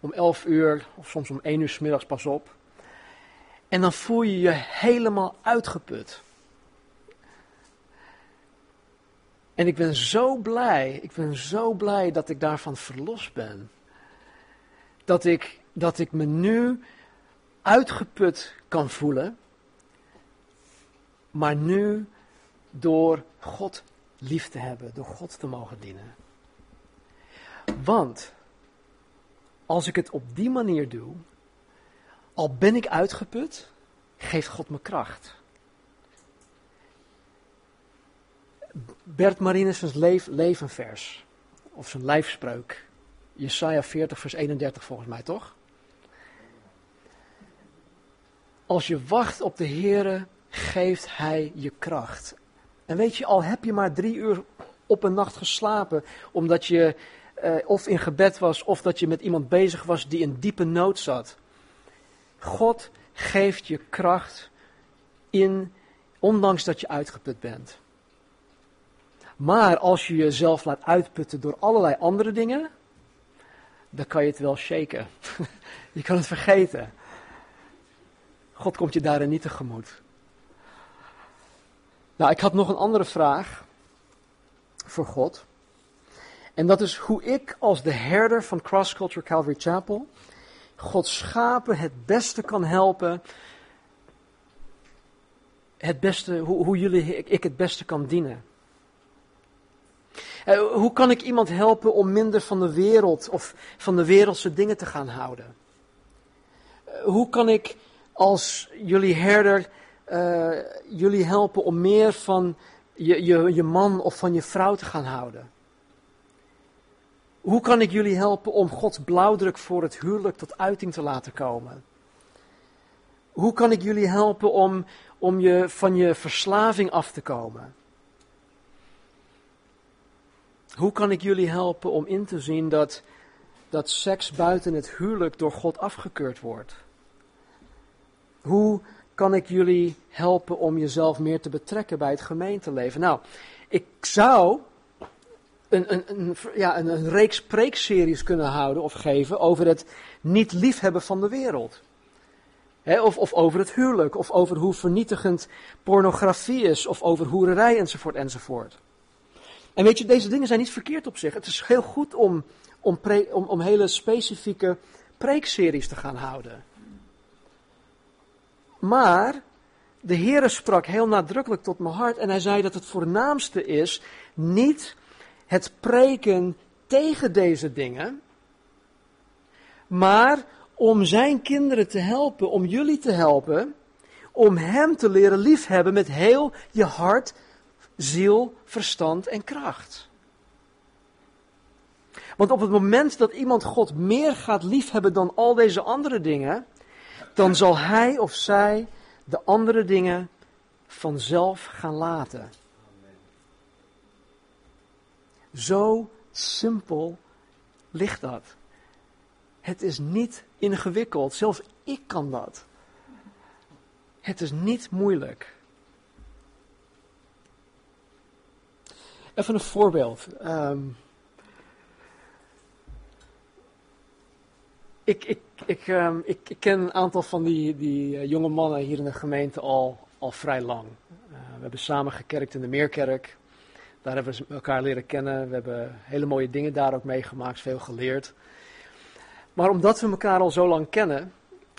om 11 uur of soms om 1 uur s middags pas op. En dan voel je je helemaal uitgeput. En ik ben zo blij, ik ben zo blij dat ik daarvan verlost ben. Dat ik, dat ik me nu uitgeput kan voelen, maar nu door God lief te hebben, door God te mogen dienen. Want als ik het op die manier doe, al ben ik uitgeput, geeft God me kracht. Bert Marinus' levenvers, of zijn lijfspreuk, Jesaja 40 vers 31 volgens mij, toch? Als je wacht op de Heere, geeft Hij je kracht. En weet je, al heb je maar drie uur op een nacht geslapen, omdat je uh, of in gebed was, of dat je met iemand bezig was die in diepe nood zat. God geeft je kracht in, ondanks dat je uitgeput bent. Maar als je jezelf laat uitputten door allerlei andere dingen, dan kan je het wel shaken. je kan het vergeten. God komt je daarin niet tegemoet. Nou, ik had nog een andere vraag voor God. En dat is hoe ik als de herder van Cross Culture Calvary Chapel Gods schapen het beste kan helpen. Het beste, hoe, hoe jullie, ik, ik het beste kan dienen. Uh, hoe kan ik iemand helpen om minder van de wereld of van de wereldse dingen te gaan houden? Uh, hoe kan ik als jullie herder uh, jullie helpen om meer van je, je, je man of van je vrouw te gaan houden? Hoe kan ik jullie helpen om Gods blauwdruk voor het huwelijk tot uiting te laten komen? Hoe kan ik jullie helpen om, om je, van je verslaving af te komen? Hoe kan ik jullie helpen om in te zien dat, dat seks buiten het huwelijk door God afgekeurd wordt? Hoe kan ik jullie helpen om jezelf meer te betrekken bij het gemeenteleven? Nou, ik zou een, een, een, ja, een, een reeks preekseries kunnen houden of geven over het niet liefhebben van de wereld. of, of over het huwelijk, of over hoe vernietigend pornografie is, of over hoererij enzovoort enzovoort. En weet je, deze dingen zijn niet verkeerd op zich. Het is heel goed om, om, om, hele specifieke preekseries te gaan houden. Maar de Heere sprak heel nadrukkelijk tot mijn hart en hij zei dat het voornaamste is niet het preken tegen deze dingen, maar om zijn kinderen te helpen, om jullie te helpen, om hem te leren liefhebben met heel je hart, ziel, verstand en kracht. Want op het moment dat iemand God meer gaat liefhebben dan al deze andere dingen, dan zal hij of zij de andere dingen vanzelf gaan laten. Zo simpel ligt dat. Het is niet ingewikkeld. Zelfs ik kan dat. Het is niet moeilijk. Even een voorbeeld. Um, ik, ik, ik, um, ik, ik, ken een aantal van die, die uh, jonge mannen hier in de gemeente al, al vrij lang. Uh, we hebben samen gekerkt in de Meerkerk. Daar hebben we elkaar leren kennen. We hebben hele mooie dingen daar ook meegemaakt, veel geleerd. Maar omdat we elkaar al zo lang kennen,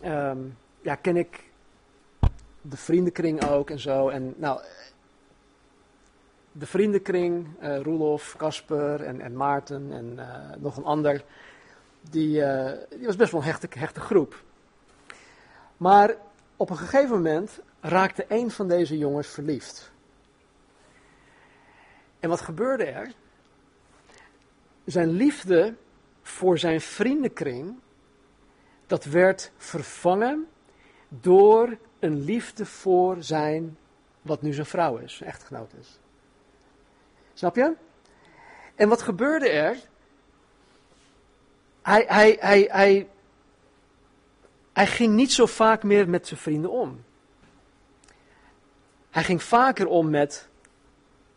um, ja, ken ik de vriendenkring ook en zo. En nou, de vriendenkring, uh, Roelof, Kasper en, en Maarten en uh, nog een ander, die, uh, die was best wel een hechte, hechte groep. Maar op een gegeven moment raakte een van deze jongens verliefd. En wat gebeurde er? Zijn liefde voor zijn vriendenkring, dat werd vervangen door een liefde voor zijn, wat nu zijn vrouw is, zijn echtgenoot is. Snap je? En wat gebeurde er? Hij, hij, hij, hij, hij ging niet zo vaak meer met zijn vrienden om. Hij ging vaker om met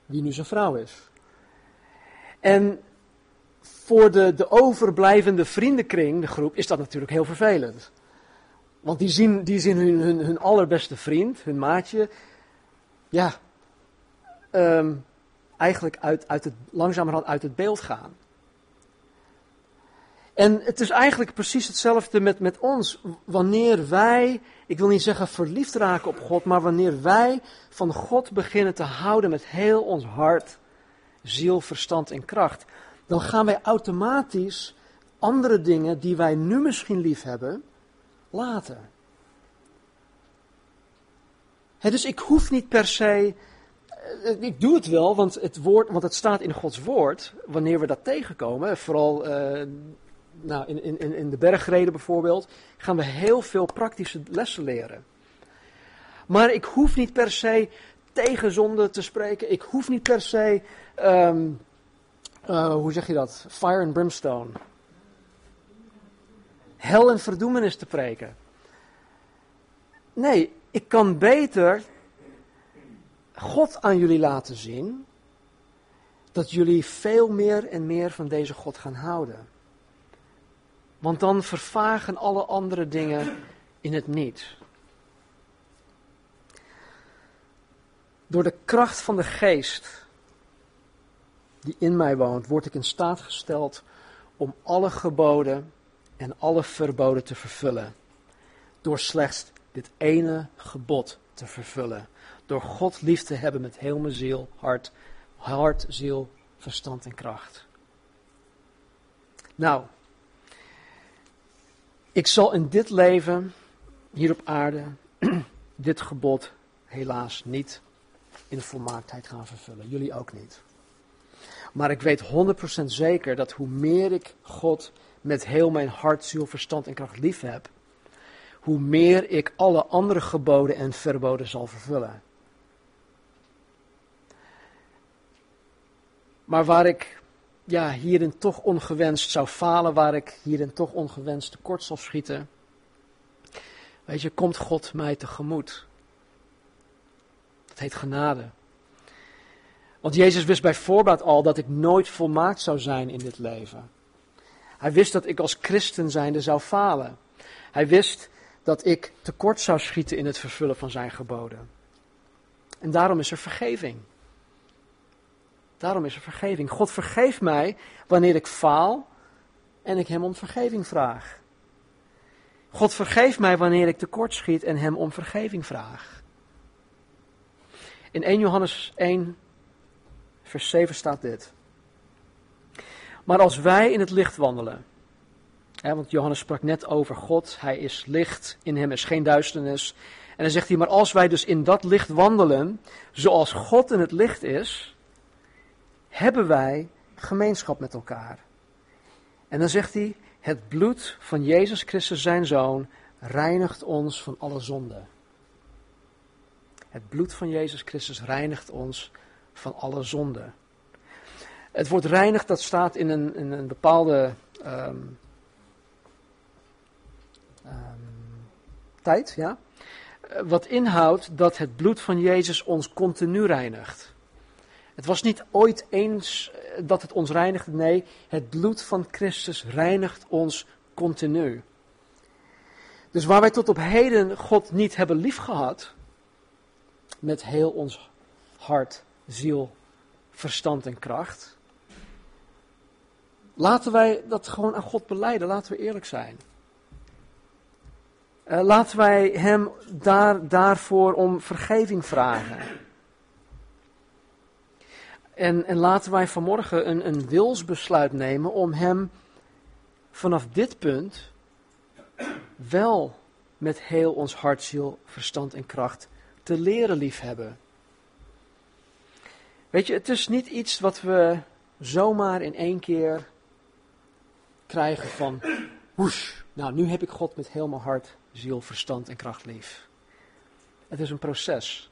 wie nu zijn vrouw is. En voor de, de overblijvende vriendenkring, de groep, is dat natuurlijk heel vervelend. Want die zien, die zien hun, hun, allerbeste vriend, hun maatje, ja, um, eigenlijk uit, uit het, langzamerhand uit het beeld gaan. En het is eigenlijk precies hetzelfde met, met ons. Wanneer wij, ik wil niet zeggen verliefd raken op God, maar wanneer wij van God beginnen te houden met heel ons hart, ziel, verstand en kracht, dan gaan wij automatisch andere dingen die wij nu misschien lief hebben, laten. dus ik hoef niet per se. Eh, Ik doe het wel, want het, woord, want het staat in Gods woord. Wanneer we dat tegenkomen, vooral eh, nou, in, in, in de bergreden bijvoorbeeld, gaan we heel veel praktische lessen leren. Maar ik hoef niet per se tegen zonde te spreken. Ik hoef niet per se, ehm, eh, hoe zeg je dat? Fire and brimstone. Hel en verdoemenis te preken. Nee, ik kan beter God aan jullie laten zien. Dat jullie veel meer en meer van deze God gaan houden. Want dan vervagen alle andere dingen in het niet. Door de kracht van de geest die in mij woont, word ik in staat gesteld om alle geboden en alle verboden te vervullen. Door slechts dit ene gebod te vervullen. Door God lief te hebben met heel mijn ziel, hart, hart, ziel, verstand en kracht. Nou, ik zal in dit leven, hier op aarde, dit gebod helaas niet in volmaaktheid gaan vervullen. Jullie ook niet. Maar ik weet 100% zeker dat hoe meer ik God met heel mijn hart, ziel, verstand en kracht lief heb, hoe meer ik alle andere geboden en verboden zal vervullen. Maar waar ik ja, hierin toch ongewenst zou falen, waar ik hierin toch ongewenst tekort zal schieten, weet je, komt God mij tegemoet. Dat heet genade. Want Jezus wist bij voorbaat al dat ik nooit volmaakt zou zijn in dit leven. Hij wist dat ik als christen zijnde zou falen. Hij wist dat ik tekort zou schieten in het vervullen van zijn geboden. En daarom is er vergeving. Daarom is er vergeving. God vergeeft mij wanneer ik faal en ik hem om vergeving vraag. God vergeeft mij wanneer ik tekort schiet en hem om vergeving vraag. In 1 Johannes 1, vers 7 staat dit. Maar als wij in het licht wandelen, hè, want Johannes sprak net over God, hij is licht, in hem is geen duisternis. En dan zegt hij, maar als wij dus in dat licht wandelen, zoals God in het licht is, hebben wij gemeenschap met elkaar. En dan zegt hij, het bloed van Jezus Christus zijn Zoon reinigt ons van alle zonde. Het bloed van Jezus Christus reinigt ons van alle zonde. Het woord reinigt, dat staat in een, een bepaalde um, um, tijd, ja. Wat inhoudt dat het bloed van Jezus ons continu reinigt. Het was niet ooit eens dat het ons reinigde, nee, het bloed van Christus reinigt ons continu. Dus waar wij tot op heden God niet hebben liefgehad, met heel ons hart, ziel, verstand en kracht, laten wij dat gewoon aan God beleiden, laten we eerlijk zijn. Uh, laten wij Hem daar, daarvoor om vergeving vragen. En, en laten wij vanmorgen een, een wilsbesluit nemen om Hem vanaf dit punt wel met heel ons hart, ziel, verstand en kracht te leren liefhebben. Weet je, het is niet iets wat we zomaar in één keer krijgen van, woesh, nou nu heb ik God met heel mijn hart, ziel, verstand en kracht lief. Het is een proces.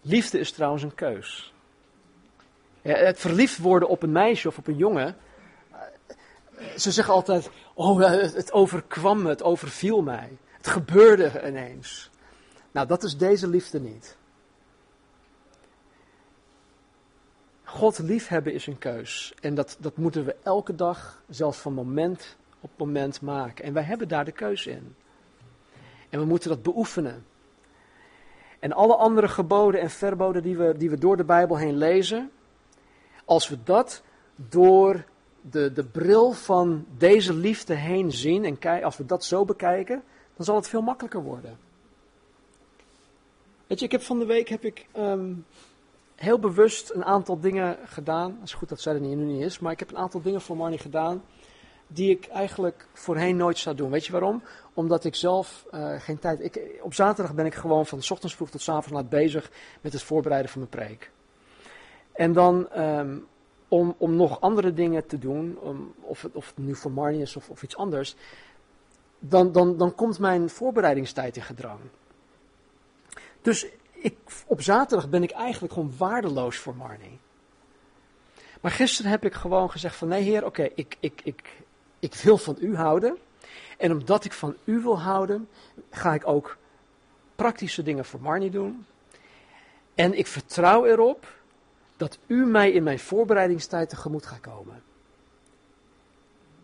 Liefde is trouwens een keus. Ja, het verliefd worden op een meisje of op een jongen. Ze zeggen altijd: Oh, het overkwam me, het overviel mij. Het gebeurde ineens. Nou, dat is deze liefde niet. God liefhebben is een keus. En dat, dat moeten we elke dag, zelfs van moment op moment maken. En wij hebben daar de keus in. En we moeten dat beoefenen. En alle andere geboden en verboden die we, die we door de Bijbel heen lezen, als we dat door de, de bril van deze liefde heen zien en als we dat zo bekijken, dan zal het veel makkelijker worden. Weet je, ik heb van de week heb ik um, heel bewust een aantal dingen gedaan. Het is goed dat zij er nu niet is, maar ik heb een aantal dingen voor Marnie gedaan. die ik eigenlijk voorheen nooit zou doen. Weet je waarom? Omdat ik zelf uh, geen tijd. Ik, op zaterdag ben ik gewoon van s ochtends vroeg tot s avonds laat bezig met het voorbereiden van mijn preek. En dan um, om, om nog andere dingen te doen, of, het, of nu voor Marnie is of, of iets anders, dan, dan, dan komt mijn voorbereidingstijd in gedrang. Dus ik, op zaterdag ben ik eigenlijk gewoon waardeloos voor Marnie. Maar gisteren heb ik gewoon gezegd van nee heer, oké, ik, ik, ik, ik wil van u houden. En omdat ik van u wil houden, ga ik ook praktische dingen voor Marnie doen. En ik vertrouw erop dat u mij in mijn voorbereidingstijd tegemoet gaat komen.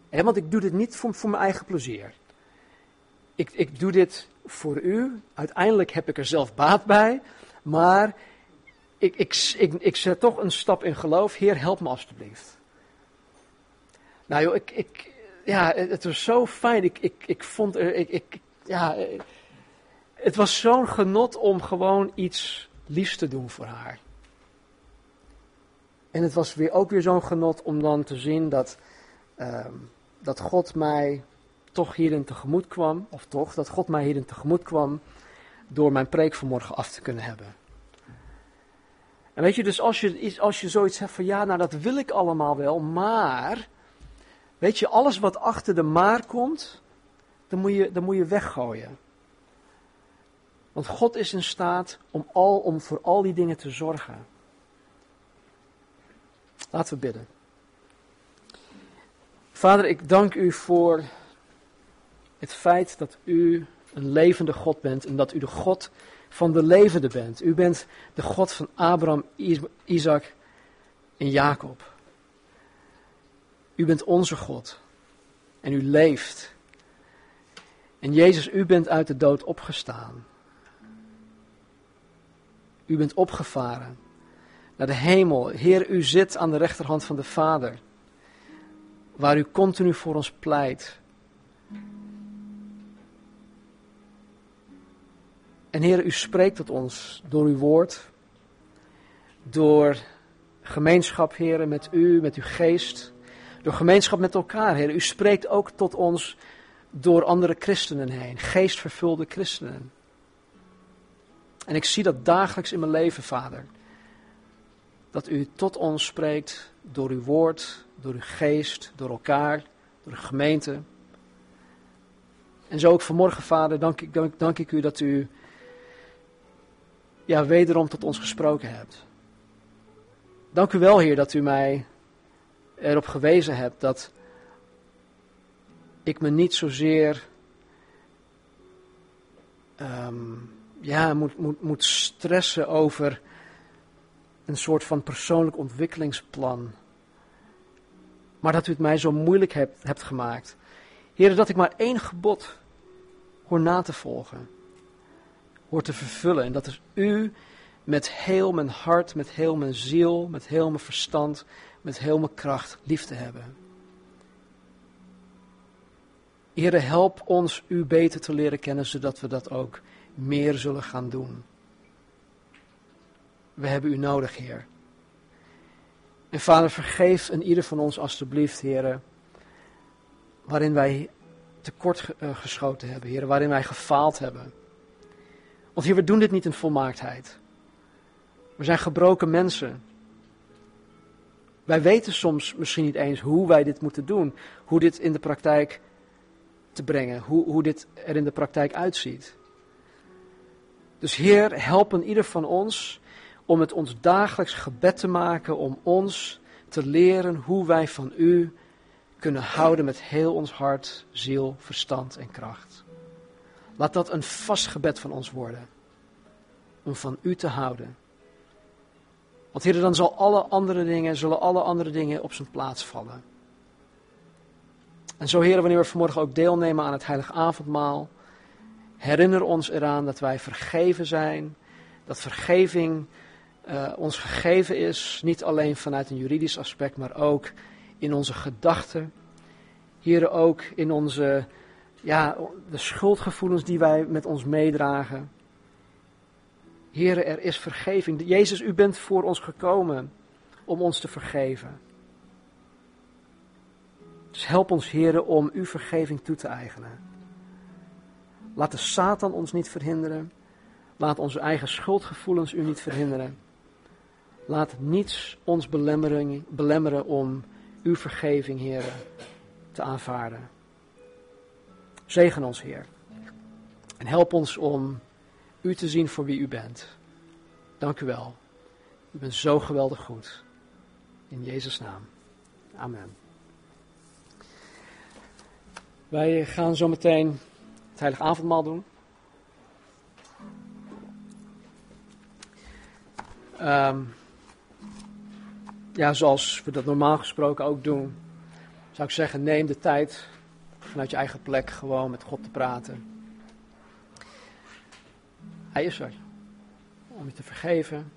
En want ik doe dit niet voor, voor mijn eigen plezier. Ik, ik doe dit voor u. Uiteindelijk heb ik er zelf baat bij. Maar ik, ik, ik, ik zet toch een stap in geloof. Heer, help me alstublieft. Nou joh, ik, ik, ja, het was zo fijn. Ik, ik, ik vond er, ik, ik, ja, het was zo'n genot om gewoon iets liefs te doen voor haar. En het was weer, ook weer zo'n genot om dan te zien dat, um, dat God mij toch hierin tegemoet kwam. Of toch, dat God mij hierin tegemoet kwam door mijn preek vanmorgen af te kunnen hebben. En weet je, dus als je, als je zoiets hebt van ja, nou dat wil ik allemaal wel, maar, weet je, alles wat achter de maar komt, dan moet je, dan moet je weggooien. Want God is in staat om, al, om voor al die dingen te zorgen. Laten we bidden. Vader, ik dank u voor het feit dat u een levende God bent en dat u de God van de levende bent. U bent de God van Abraham, Isaac en Jacob. U bent onze God en u leeft. En Jezus, u bent uit de dood opgestaan. U bent opgevaren naar de hemel. Heer, u zit aan de rechterhand van de Vader, waar u continu voor ons pleit. En Heer, u spreekt tot ons door uw woord, door gemeenschap, Heer, met u, met uw geest, door gemeenschap met elkaar, Heer. U spreekt ook tot ons door andere christenen heen, geestvervulde christenen. En ik zie dat dagelijks in mijn leven, Vader dat u tot ons spreekt door uw woord, door uw geest, door elkaar, door de gemeente. En zo ook vanmorgen, Vader, dank ik, dank, dank ik u dat u ja, wederom tot ons gesproken hebt. Dank u wel, Heer, dat u mij erop gewezen hebt dat ik me niet zozeer um, ja, moet, moet, moet stressen over een soort van persoonlijk ontwikkelingsplan. Maar dat u het mij zo moeilijk hebt, hebt gemaakt. Heren, dat ik maar één gebod hoor na te volgen. Hoor te vervullen. En dat is u met heel mijn hart, met heel mijn ziel, met heel mijn verstand, met heel mijn kracht lief te hebben. Heren, help ons u beter te leren kennen, zodat we dat ook meer zullen gaan doen. We hebben u nodig, Heer. En Vader, vergeef een ieder van ons alstublieft, Heer, waarin wij tekort eh, geschoten hebben, waarin wij gefaald hebben. Want Heer, we doen dit niet in volmaaktheid. We zijn gebroken mensen. Wij weten soms misschien niet eens hoe wij dit moeten doen, hoe dit in de praktijk te brengen, hoe, hoe dit er in de praktijk uitziet. Dus Heer, help een ieder van ons om het ons dagelijks gebed te maken om ons te leren hoe wij van U kunnen houden met heel ons hart, ziel, verstand en kracht. Laat dat een vast gebed van ons worden. Om van U te houden. Want Heer, dan zal alle andere dingen, zullen alle andere dingen op zijn plaats vallen. En zo Heer, wanneer we vanmorgen ook deelnemen aan het heilige avondmaal, herinner ons eraan dat wij vergeven zijn, dat vergeving uh, ons gegeven is, niet alleen vanuit een juridisch aspect, maar ook in onze gedachten. Hier ook in onze, ja, de schuldgevoelens die wij met ons meedragen. Here, er is vergeving. Jezus, u bent voor ons gekomen om ons te vergeven. Dus help ons, heren, om uw vergeving toe te eigenen. Laat de Satan ons niet verhinderen. Laat onze eigen schuldgevoelens u niet verhinderen. Laat niets ons belemmeren, belemmeren om uw vergeving, heren, te aanvaarden. Zegen ons, Heer. En help ons om u te zien voor wie u bent. Dank u wel. U bent zo geweldig goed. In Jezus' naam. Amen. Wij gaan zo meteen het heilige avondmaal doen. Um, ja, zoals we dat normaal gesproken ook doen, zou ik zeggen, neem de tijd vanuit je eigen plek gewoon met God te praten. Hij is er om je te vergeven.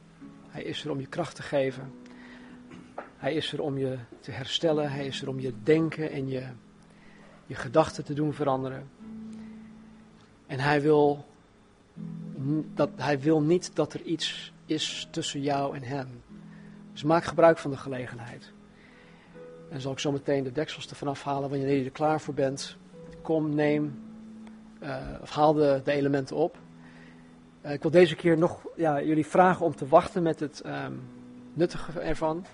Hij is er om je kracht te geven. Hij is er om je te herstellen. Hij is er om je denken en je, je gedachten te doen veranderen. En hij wil, dat, hij wil niet dat er iets is tussen jou en hem. Dus maak gebruik van de gelegenheid. En zal ik zo meteen de deksels ervan afhalen wanneer je er klaar voor bent. Kom, neem, uh, of haal de, de elementen op. Uh, ik wil deze keer nog ja, jullie vragen om te wachten met het um, nuttige ervan.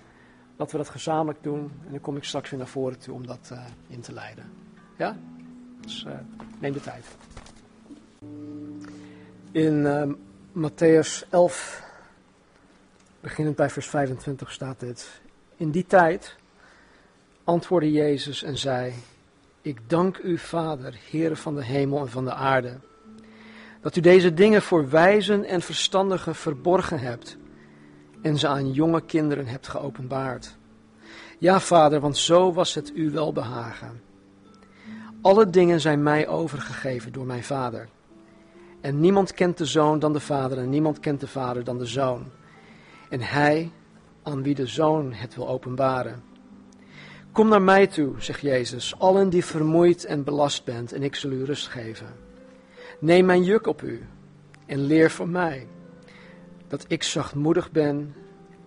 Dat we dat gezamenlijk doen. En dan kom ik straks weer naar voren toe om dat uh, in te leiden. Ja? Dus neem de tijd. In uh, Matthäus 11, beginnend bij vers 25, staat dit. In die tijd antwoordde Jezus en zei: Ik dank u, Vader, Heer van de hemel en van de aarde, dat u deze dingen voor wijzen en verstandigen verborgen hebt en ze aan jonge kinderen hebt geopenbaard. Ja, Vader, want zo was het u wel behagen. Alle dingen zijn mij overgegeven door mijn Vader. En niemand kent de zoon dan de vader en niemand kent de vader dan de zoon. En hij aan wie de zoon het wil openbaren. Kom naar mij toe, zegt Jezus, allen die vermoeid en belast bent, en ik zal u rust geven. Neem mijn juk op u en leer van mij, dat ik zachtmoedig ben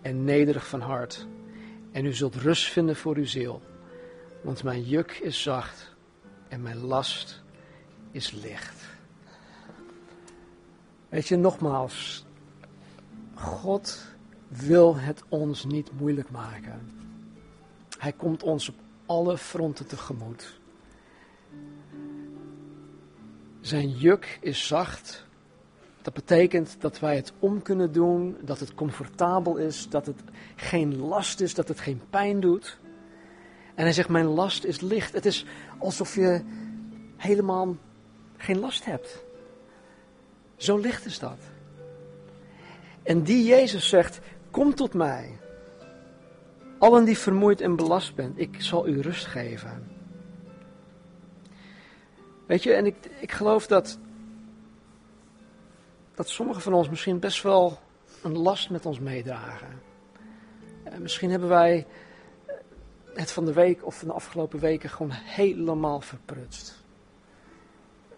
en nederig van hart. En u zult rust vinden voor uw ziel, want mijn juk is zacht en mijn last is licht. Weet je, nogmaals, God wil het ons niet moeilijk maken. Hij komt ons op alle fronten tegemoet. Zijn juk is zacht. Dat betekent dat wij het om kunnen doen, dat het comfortabel is, dat het geen last is, dat het geen pijn doet. En hij zegt, mijn last is licht. Het is alsof je helemaal geen last hebt. Zo licht is dat. En die Jezus zegt, kom tot mij. Allen die vermoeid en belast bent, ik zal u rust geven. Weet je, en ik, ik geloof dat, dat sommigen van ons misschien best wel een last met ons meedragen. En misschien hebben wij het van de week of van de afgelopen weken gewoon helemaal verprutst.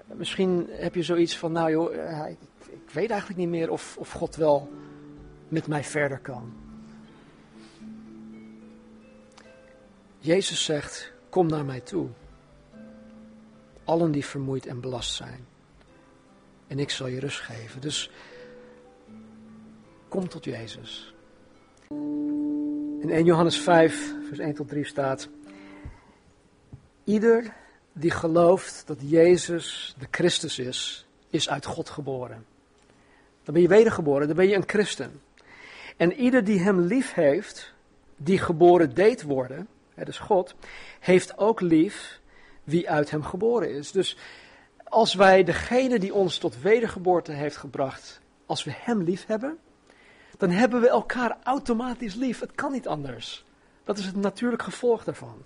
Misschien heb je zoiets van, nou joh, eh, ik, ik weet eigenlijk niet meer of, of God wel met mij verder kan. Jezus zegt, kom naar mij toe. Allen die vermoeid en belast zijn. En ik zal je rust geven. Dus kom tot Jezus. In 1 Johannes 5, vers 1 tot 3 staat: Ieder die gelooft dat Jezus de Christus is, is uit God geboren. Dan ben je wedergeboren, dan ben je een christen. En ieder die hem lief heeft, die geboren deed worden, het is God, heeft ook lief wie uit hem geboren is. Dus als wij degene die ons tot wedergeboorte heeft gebracht, als we hem lief hebben, dan hebben we elkaar automatisch lief. Het kan niet anders. Dat is het natuurlijk gevolg daarvan.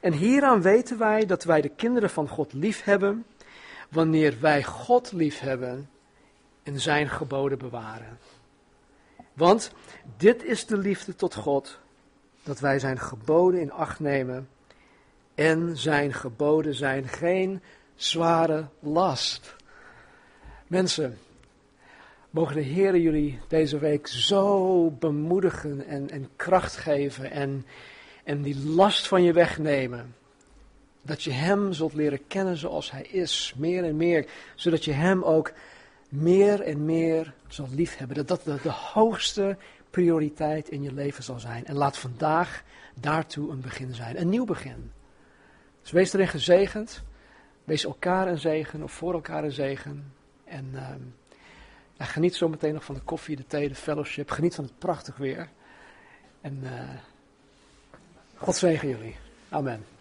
En hieraan weten wij dat wij de kinderen van God lief hebben, wanneer wij God lief hebben en zijn geboden bewaren. Want dit is de liefde tot God, dat wij zijn geboden in acht nemen en zijn geboden zijn geen zware last. Mensen, mogen de Heer jullie deze week zo bemoedigen en, en kracht geven en en die last van je wegnemen. Dat je Hem zult leren kennen zoals Hij is, meer en meer. Zodat je Hem ook meer en meer zult liefhebben. Dat dat de, de hoogste prioriteit in je leven zal zijn. En laat vandaag daartoe een begin zijn, een nieuw begin. Dus wees erin gezegend. Wees elkaar een zegen of voor elkaar een zegen. En ehm, geniet zo meteen nog van de koffie, de thee, de fellowship. Geniet van het prachtig weer. En uh, God zegen jullie. Amen.